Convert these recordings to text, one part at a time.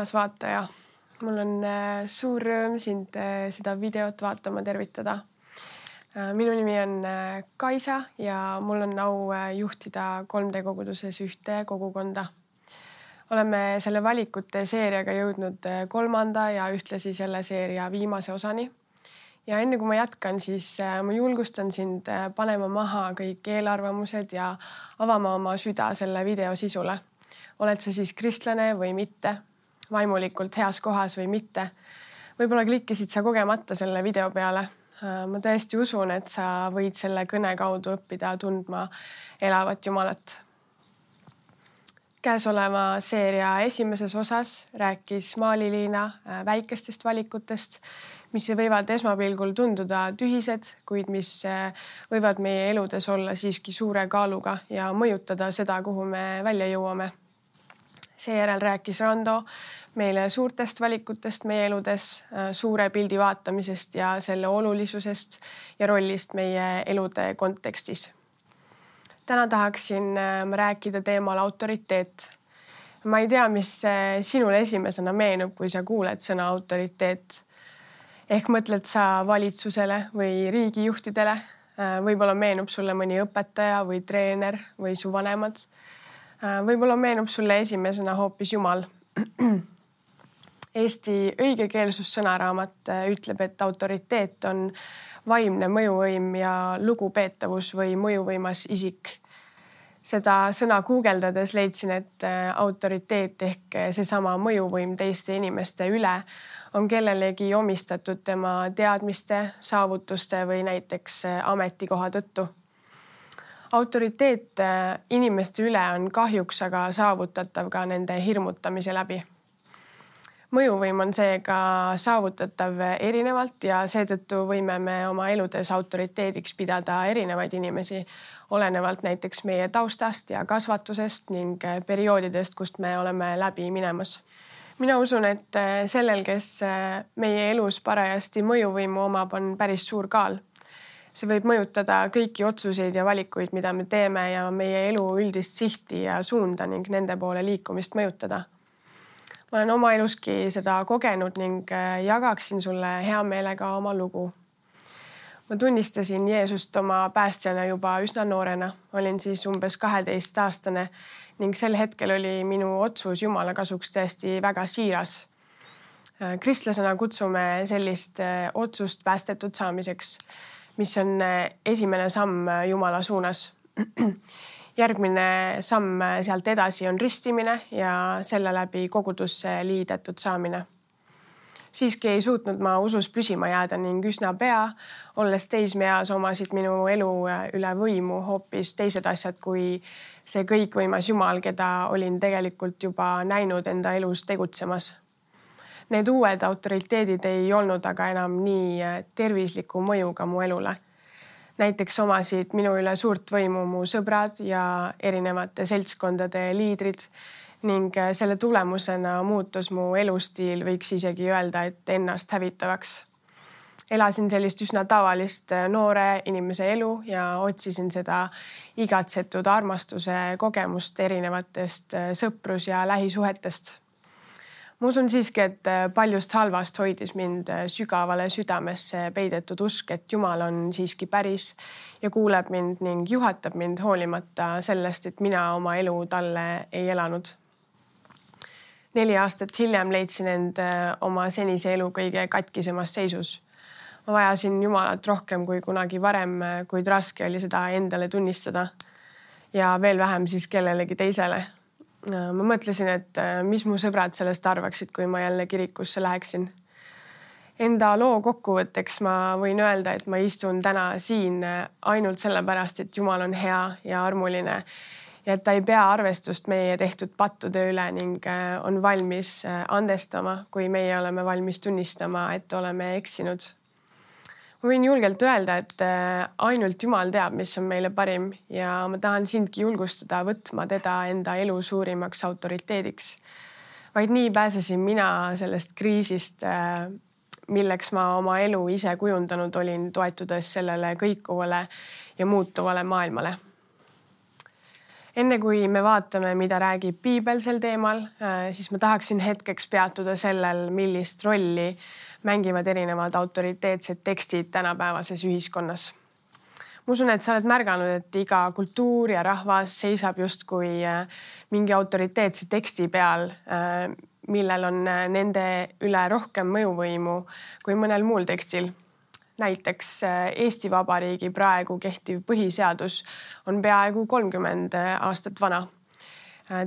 armas vaataja, mul on äh, suur rõõm sind äh, seda videot vaatama tervitada. Äh, minu nimi on Kaisa ja mul on au juhtida 3D koguduses ühte kogukonda. oleme selle valikute seeriaga jõudnud kolmanda ja ühtlasi selle seeria viimase osani. ja enne kui ma jätkan, siis ma julgustan sind panema maha kõik eelarvamused ja avama oma süda selle video sisule oled sa siis kristlane või mitte, vaimulikult heas kohas või mitte. võib-olla klikkisid sa kogemata selle video peale. Äh, ma tõesti usun, et sa võid selle kõne kaudu õppida tundma elavat Jumalat. käesoleva seeria esimeses osas rääkis Maali-Liina äh, väikestest valikutest, mis võivad esmapilgul tunduda tühised, kuid mis äh, võivad meie eludes olla siiski suure kaaluga ja mõjutada seda, kuhu me välja jõuame seejärel rääkis Rando meile suurtest valikutest meie eludes, äh, suure pildi vaatamisest ja selle olulisusest ja rollist meie elude kontekstis. täna tahaksin äh, ma rääkida teemal autoriteet. ma ei tea, mis äh, sinule esimesena meenub, kui sa kuuled sõna autoriteet. ehk mõtled sa valitsusele või riigijuhtidele? võib-olla meenub sulle mõni õpetaja või treener või su vanemad Äh, võib-olla meenub sulle esimesena hoopis Jumal. Eesti õigekeelsussõnaraamat äh, ütleb, et autoriteet on vaimne mõjuvõim ja lugupeetavus või mõjuvõimas isik. seda sõna guugeldades leidsin, et äh, autoriteet ehk seesama mõjuvõim teiste inimeste üle on kellelegi omistatud tema teadmiste, saavutuste või näiteks ametikoha tõttu autoriteet äh, inimeste üle on kahjuks aga saavutatav ka nende hirmutamise läbi. mõjuvõim on seega saavutatav erinevalt ja seetõttu võime me oma eludes autoriteediks pidada erinevaid inimesi, olenevalt näiteks meie taustast ja kasvatusest ning äh, perioodidest, kust me oleme läbi minemas mina usun, et äh, sellel, kes meie elus parajasti mõjuvõimu omab, on päris suur kaal see võib mõjutada kõiki otsuseid ja valikuid, mida me teeme ja meie elu üldist sihti ja suunda ning nende poole liikumist mõjutada. ma olen oma eluski seda kogenud ning äh, jagaksin sulle hea meelega oma lugu. ma tunnistasin Jeesust oma päästjana juba üsna noorena, olin siis umbes kaheteistaastane ning sel hetkel oli minu otsus Jumala kasuks tõesti väga siiras äh, kristlasena kutsume sellist äh, otsust päästetud saamiseks mis on äh, esimene samm äh, Jumala suunas. järgmine samm äh, sealt edasi on ristimine ja selle läbi kogudusse liidetud saamine. siiski ei suutnud ma usus püsima jääda ning üsna pea, olles teismeeas, omasid minu elu üle võimu hoopis teised asjad kui see kõikvõimas Jumal, keda olin tegelikult juba näinud enda elus tegutsemas Need uued autoriteedid ei olnud aga enam nii äh, tervisliku mõjuga mu elule. näiteks omasid minu üle suurt võimu mu sõbrad ja erinevate seltskondade liidrid ning äh, selle tulemusena muutus mu elustiil, võiks isegi öelda, et ennast hävitavaks. elasin sellist üsna tavalist äh, noore inimese elu ja otsisin seda igatsetud armastuse kogemust erinevatest sõprus- ja lähisuhetest ma usun siiski, et äh, paljust halvast hoidis mind äh, sügavale südamesse peidetud usk, et Jumal on siiski päris ja kuuleb mind ning juhatab mind hoolimata sellest, et mina oma elu talle ei elanud. neli aastat hiljem leidsin end äh, oma senise elu kõige katkisemas seisus. ma vajasin Jumalat rohkem kui kunagi varem, kuid raske oli seda endale tunnistada. ja veel vähem siis kellelegi teisele ma mõtlesin, et äh, mis mu sõbrad sellest arvaksid, kui ma jälle kirikusse läheksin. Enda loo kokkuvõtteks ma võin öelda, et ma istun täna siin äh, ainult sellepärast, et Jumal on hea ja armuline ja et ta ei pea arvestust meie tehtud pattude üle ning on valmis andestama, kui meie oleme valmis tunnistama, et oleme eksinud ma võin julgelt öelda, et äh, ainult Jumal teab, mis on meile parim ja ma tahan sindki julgustada võtma teda enda elu suurimaks autoriteediks. vaid nii pääsesin mina sellest kriisist, äh, milleks ma oma elu ise kujundanud olin, toetudes sellele kõikuvale ja muutuvale maailmale. enne kui me vaatame, mida räägib piibel sel teemal, siis ma tahaksin hetkeks peatuda sellel, millist rolli mängivad erinevad autoriteetsed tekstid tänapäevases ühiskonnas. ma usun, et sa oled märganud, et iga kultuur ja rahvas seisab justkui mingi autoriteetse teksti peal, millel on nende üle rohkem mõjuvõimu kui mõnel muul tekstil näiteks Eesti Vabariigi praegu kehtiv põhiseadus on peaaegu kolmkümmend aastat vana.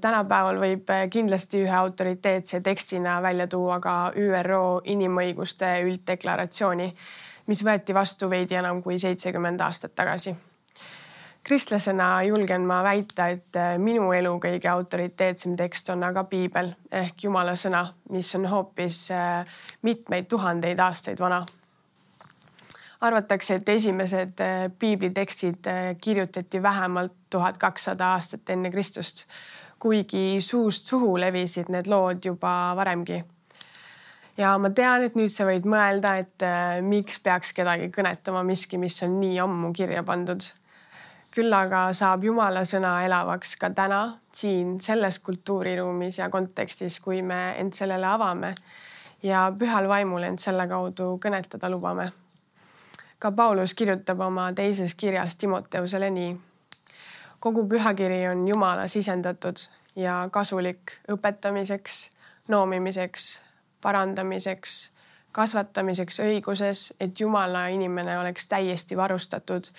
Tänapäeval võib kindlasti ühe autoriteetse tekstina välja tuua ka ÜRO inimõiguste ülddeklaratsiooni, mis võeti vastu veidi enam kui seitsekümmend aastat tagasi. Kristlasena julgen ma väita, et minu elu kõige autoriteetsem tekst on aga piibel ehk Jumala sõna, mis on hoopis mitmeid tuhandeid aastaid vana. Arvatakse, et esimesed äh, piiblitekstid äh, kirjutati vähemalt tuhat kakssada aastat enne Kristust, kuigi suust suhu levisid need lood juba varemgi. ja ma tean, et nüüd sa võid mõelda, et äh, miks peaks kedagi kõnetama miski, mis on nii ammu kirja pandud. küll aga saab Jumala sõna elavaks ka täna siin selles kultuuriruumis ja kontekstis, kui me end sellele avame ja pühal vaimul end selle kaudu kõnetada lubame ka Paulus kirjutab oma teises kirjas Timoteusele nii. Kogu pühakiri on Jumala sisendatud ja kasulik õpetamiseks, noomimiseks, parandamiseks, kasvatamiseks õiguses, et Jumala inimene oleks täiesti varustatud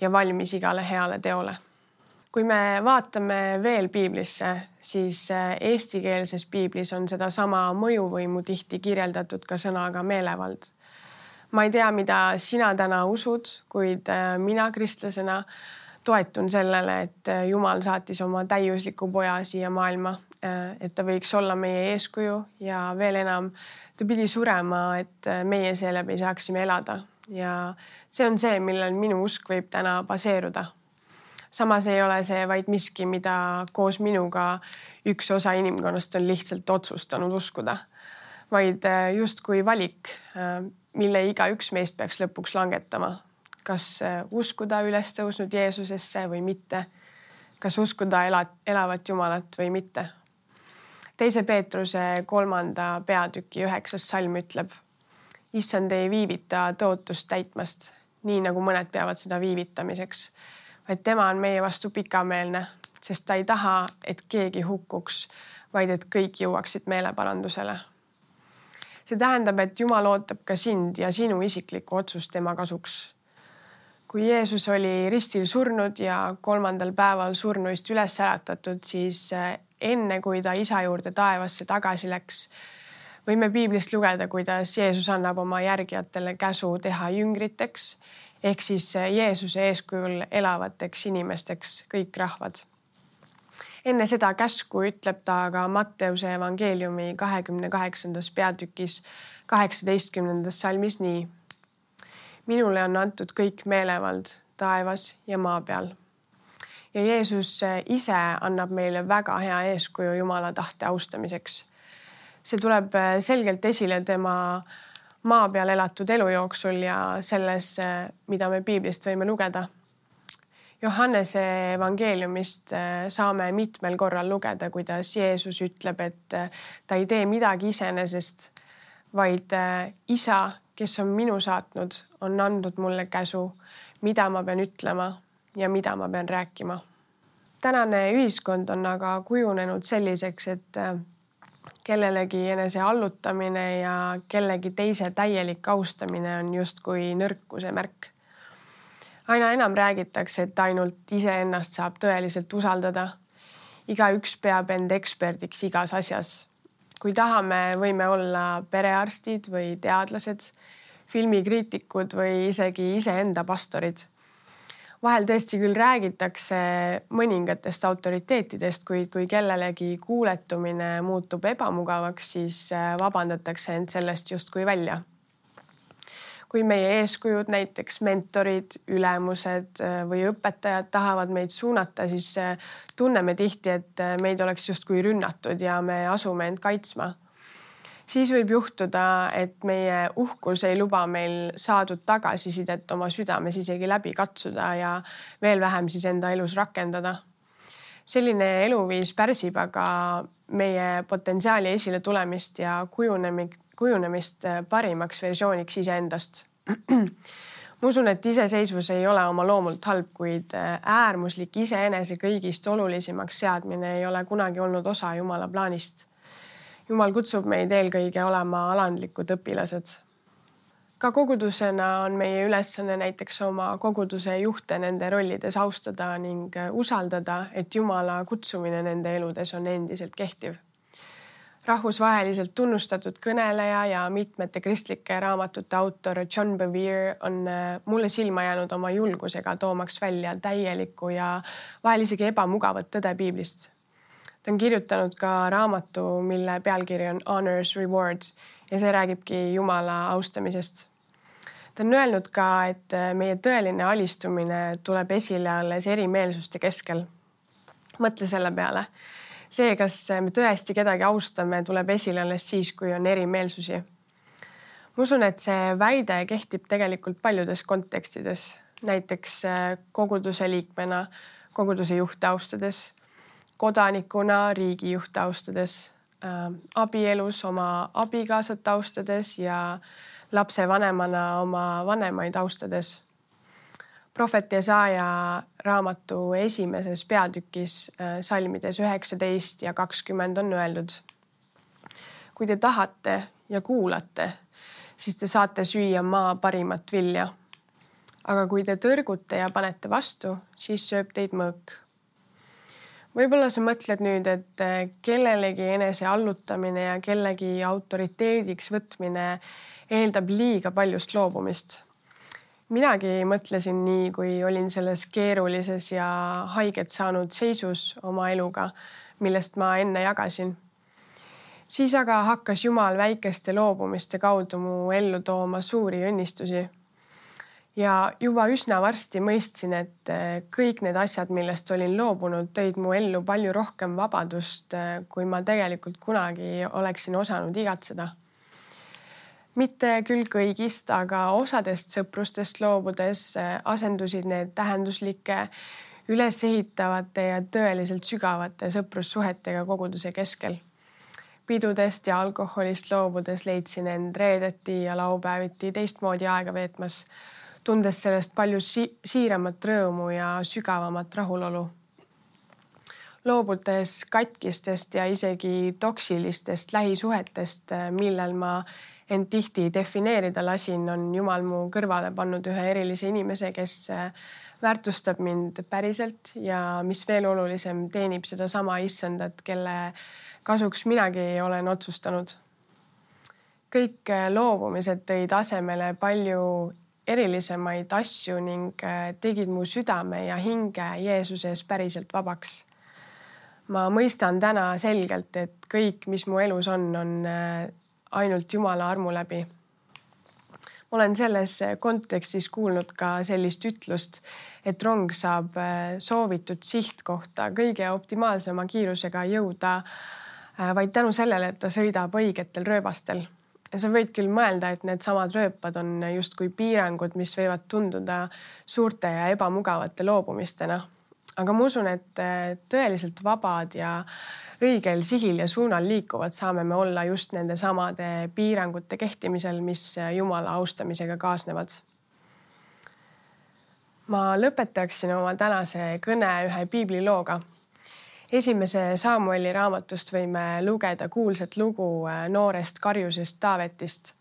ja valmis igale heale teole. kui me vaatame veel piiblisse, siis eh, eestikeelses piiblis on sedasama mõjuvõimu tihti kirjeldatud ka sõnaga meelevald ma ei tea, mida sina täna usud, kuid äh, mina kristlasena toetun sellele, et äh, Jumal saatis oma täiusliku poja siia maailma, äh, et ta võiks olla meie eeskuju ja veel enam, ta pidi surema, et meie seeläbi saaksime elada ja see on see, millel minu usk võib täna baseeruda. samas ei ole see vaid miski, mida koos minuga üks osa inimkonnast on lihtsalt otsustanud uskuda, vaid justkui valik mille igaüks meist peaks lõpuks langetama. Kas äh, uskuda üles tõusnud Jeesusesse või mitte. kas uskuda ela-, elavat Jumalat või mitte. teise Peetruse kolmanda peatüki üheksas salm ütleb. issand ei viivita tõotust täitmast, nii nagu mõned peavad seda viivitamiseks, vaid tema on meie vastu pikameelne, sest ta ei taha, et keegi hukkuks, vaid et kõik jõuaksid meeleparandusele see tähendab, et Jumal ootab ka sind ja sinu isiklikku otsust tema kasuks. Kui Jeesus oli ristil surnud ja kolmandal päeval surnuist üles äratatud, siis eh, enne kui ta isa juurde taevasse tagasi läks, võime piiblist lugeda, kuidas Jeesus annab oma järgijatele käsu teha jüngriteks ehk siis eh, Jeesuse eeskujul elavateks inimesteks kõik rahvad enne seda käsku ütleb ta ka Matteuse evangeeliumi kahekümne kaheksandas peatükis kaheksateistkümnendas salmis nii. Minule on antud kõik meelevald taevas ja maa peal. ja Jeesus ise annab meile väga hea eeskuju Jumala tahte austamiseks. see tuleb selgelt esile tema maa peal elatud elu jooksul ja selles, mida me piiblist võime lugeda Johannese evangeeliumist saame mitmel korral lugeda, kuidas Jeesus ütleb, et ta ei tee midagi iseenesest, vaid isa, kes on minu saatnud, on andnud mulle käsu, mida ma pean ütlema ja mida ma pean rääkima. tänane ühiskond on aga kujunenud selliseks, et kellelegi enese allutamine ja kellegi teise täielik austamine on justkui nõrkuse märk aina enam räägitakse, et ainult iseennast saab tõeliselt usaldada. igaüks peab end eksperdiks igas asjas. kui tahame, võime olla perearstid või teadlased, filmikriitikud või isegi iseenda pastorid. vahel tõesti küll räägitakse mõningatest autoriteetidest, kuid kui kellelegi kuuletumine muutub ebamugavaks, siis vabandatakse end sellest justkui välja kui meie eeskujud, näiteks mentorid, ülemused äh, või õpetajad tahavad meid suunata, siis äh, tunneme tihti, et äh, meid oleks justkui rünnatud ja me asume end kaitsma. Siis võib juhtuda, et meie uhkus ei luba meil saadud tagasisidet oma südames isegi läbi katsuda ja veel vähem siis enda elus rakendada selline eluviis pärsib aga meie potentsiaali esile tulemist ja kujunemi-, kujunemist parimaks versiooniks iseendast ma usun, et iseseisvus ei ole oma loomult halb, kuid äärmuslik iseenese kõigist olulisemaks seadmine ei ole kunagi olnud osa Jumala plaanist. Jumal kutsub meid eelkõige olema alandlikud õpilased ka kogudusena on meie ülesanne näiteks oma koguduse juhte nende rollides austada ning usaldada, et Jumala kutsumine nende eludes on endiselt kehtiv. rahvusvaheliselt tunnustatud kõneleja ja mitmete kristlike raamatute autor John Bevere on äh, mulle silma jäänud oma julgusega, toomaks välja täielikku ja vahel isegi ebamugavat tõde piiblist. Ta on kirjutanud ka raamatu, mille pealkiri on Honors Reward ja see räägibki Jumala austamisest. ta on öelnud ka, et äh, meie tõeline alistumine tuleb esile alles erimeelsuste keskel. mõtle selle peale. see, kas me tõesti kedagi austame, tuleb esile alles siis, kui on erimeelsusi. ma usun, et see väide kehtib tegelikult paljudes kontekstides, näiteks äh, koguduse liikmena, koguduse juhte austades, kodanikuna riigijuhte austades äh, abielus oma abikaasat austades ja lapsevanemana oma vanemaid austades. prohvet Jesaja raamatu esimeses peatükis äh, salmides üheksateist ja kakskümmend on öeldud. kui te tahate ja kuulate, siis te saate süüa maa parimat vilja. aga kui te tõrgute ja panete vastu, siis sööb teid mõõk võib-olla sa mõtled nüüd, et äh, kellelegi enese allutamine ja kellegi autoriteediks võtmine eeldab liiga paljust loobumist. minagi mõtlesin nii, kui olin selles keerulises ja haiget saanud seisus oma eluga, millest ma enne jagasin. siis aga hakkas Jumal väikeste loobumiste kaudu mu ellu tooma suuri õnnistusi ja juba üsna varsti mõistsin, et eh, kõik need asjad, millest olin loobunud, tõid mu ellu palju rohkem vabadust, eh, kui ma tegelikult kunagi oleksin osanud igatseda. mitte küll kõigist, aga osadest sõprustest loobudes eh, asendusid need tähenduslike, ülesehitavate ja tõeliselt sügavate sõprussuhetega koguduse keskel pidudest ja alkoholist loobudes leidsin end reedeti ja laupäeviti teistmoodi aega veetmas tundes sellest palju si siiramat rõõmu ja sügavamat rahulolu. loobudes katkistest ja isegi toksilistest lähisuhetest, millel ma end tihti defineerida lasin, on Jumal mu kõrvale pannud ühe erilise inimese, kes väärtustab mind päriselt ja mis veel olulisem, teenib sedasama issandat, kelle kasuks minagi olen otsustanud. kõik loobumised tõid asemele palju erilisemaid asju ning äh, tegid mu südame ja hinge Jeesuse ees päriselt vabaks. ma mõistan täna selgelt, et kõik, mis mu elus on, on äh, ainult Jumala armu läbi. ma olen selles kontekstis kuulnud ka sellist ütlust, et rong saab äh, soovitud sihtkohta kõige optimaalsema kiirusega jõuda vaid tänu sellele, et ta sõidab õigetel rööbastel ja sa võid küll mõelda, et needsamad rööpad on justkui piirangud, mis võivad tunduda suurte ja ebamugavate loobumistena. aga ma usun, et eh, tõeliselt vabad ja õigel sihil ja suunal liikuvad saame me olla just nende samade piirangute kehtimisel, mis Jumala austamisega kaasnevad. ma lõpetaksin oma tänase kõne ühe piiblilooga esimese Samueli raamatust võime lugeda kuulsat lugu äh, noorest karjusest Taavetist,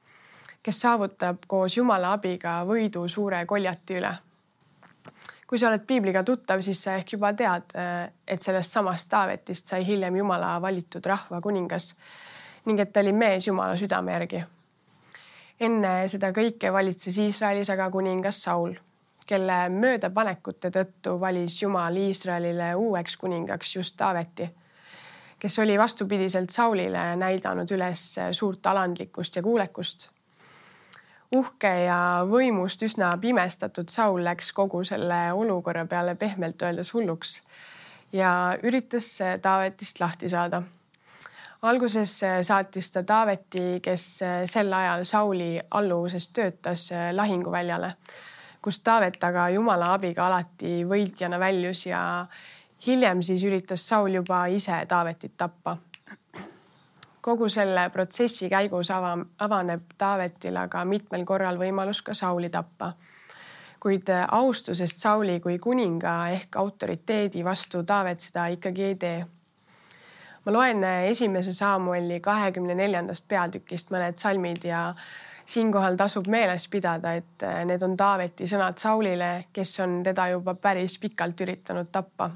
kes saavutab koos Jumala abiga võidu suure koljati üle. kui sa oled piibliga tuttav, siis sa ehk juba tead, äh, et sellest samast Taavetist sai hiljem Jumala valitud rahva kuningas ning et ta oli mees Jumala südame järgi. enne seda kõike valitses Iisraelis aga kuningas Saul kelle möödapanekute tõttu valis Jumal Iisraelile uueks kuningaks just Taaveti, kes oli vastupidiselt Saulile näidanud üles suurt alandlikkust ja kuulekust. uhke ja võimust üsna pimestatud Saul läks kogu selle olukorra peale pehmelt öeldes hulluks ja üritas Taavetist lahti saada alguses saatis ta Taaveti, kes sel ajal Sauli alluvuses töötas lahinguväljale kus Taavet aga Jumala abiga alati võitjana väljus ja hiljem siis üritas Saul juba ise Taavetit tappa. kogu selle protsessi käigus ava, avaneb Taavetil aga mitmel korral võimalus ka Sauli tappa. kuid austusest Sauli kui kuninga ehk autoriteedi vastu Taavet seda ikkagi ei tee ma loen esimese Samueli kahekümne neljandast peatükist mõned salmid ja siinkohal tasub meeles pidada, et äh, need on Taaveti sõnad Saulile, kes on teda juba päris pikalt üritanud tappa.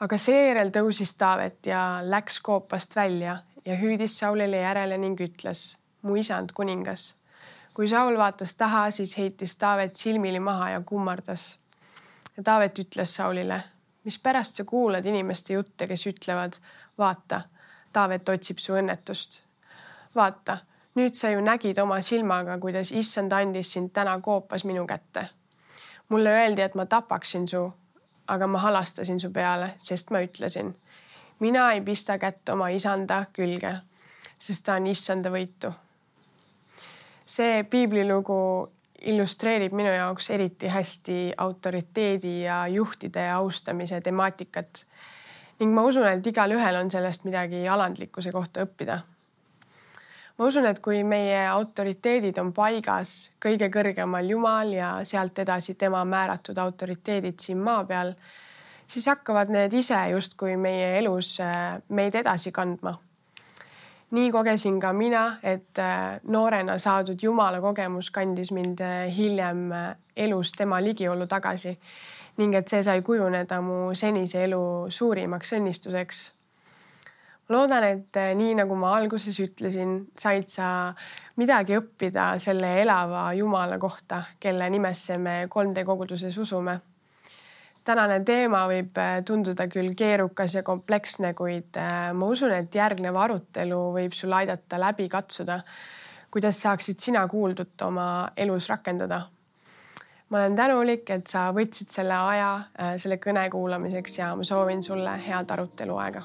aga seejärel tõusis Taavet ja läks koopast välja ja hüüdis Saulile järele ning ütles, mu isand kuningas. kui Saul vaatas taha, siis heitis Taavet silmili maha ja kummardas. ja Taavet ütles Saulile, mispärast sa kuulad inimeste jutte, kes ütlevad, vaata, Taavet otsib su õnnetust. vaata nüüd sa ju nägid oma silmaga, kuidas issand andis sind täna koopas minu kätte. mulle öeldi, et ma tapaksin su, aga ma halastasin su peale, sest ma ütlesin, mina ei pista kätt oma isanda külge, sest ta on issanda võitu. see piiblilugu illustreerib minu jaoks eriti hästi autoriteedi ja juhtide austamise temaatikat ning ma usun, et igalühel on sellest midagi alandlikkuse kohta õppida ma usun, et kui meie autoriteedid on paigas, kõige kõrgemal Jumal ja sealt edasi tema määratud autoriteedid siin maa peal, siis hakkavad need ise justkui meie elus äh, meid edasi kandma. nii kogesin ka mina, et äh, noorena saadud Jumala kogemus kandis mind äh, hiljem elus tema ligiolu tagasi ning et see sai kujuneda mu senise elu suurimaks õnnistuseks loodan, et eh, nii nagu ma alguses ütlesin, said sa midagi õppida selle elava Jumala kohta, kelle nimesse me 3D koguduses usume. tänane teema võib eh, tunduda küll keerukas ja kompleksne, kuid eh, ma usun, et järgnev arutelu võib sul aidata läbi katsuda, kuidas saaksid sina kuuldut oma elus rakendada ma olen tänulik, et sa võtsid selle aja selle kõne kuulamiseks ja ma soovin sulle head arutelu aega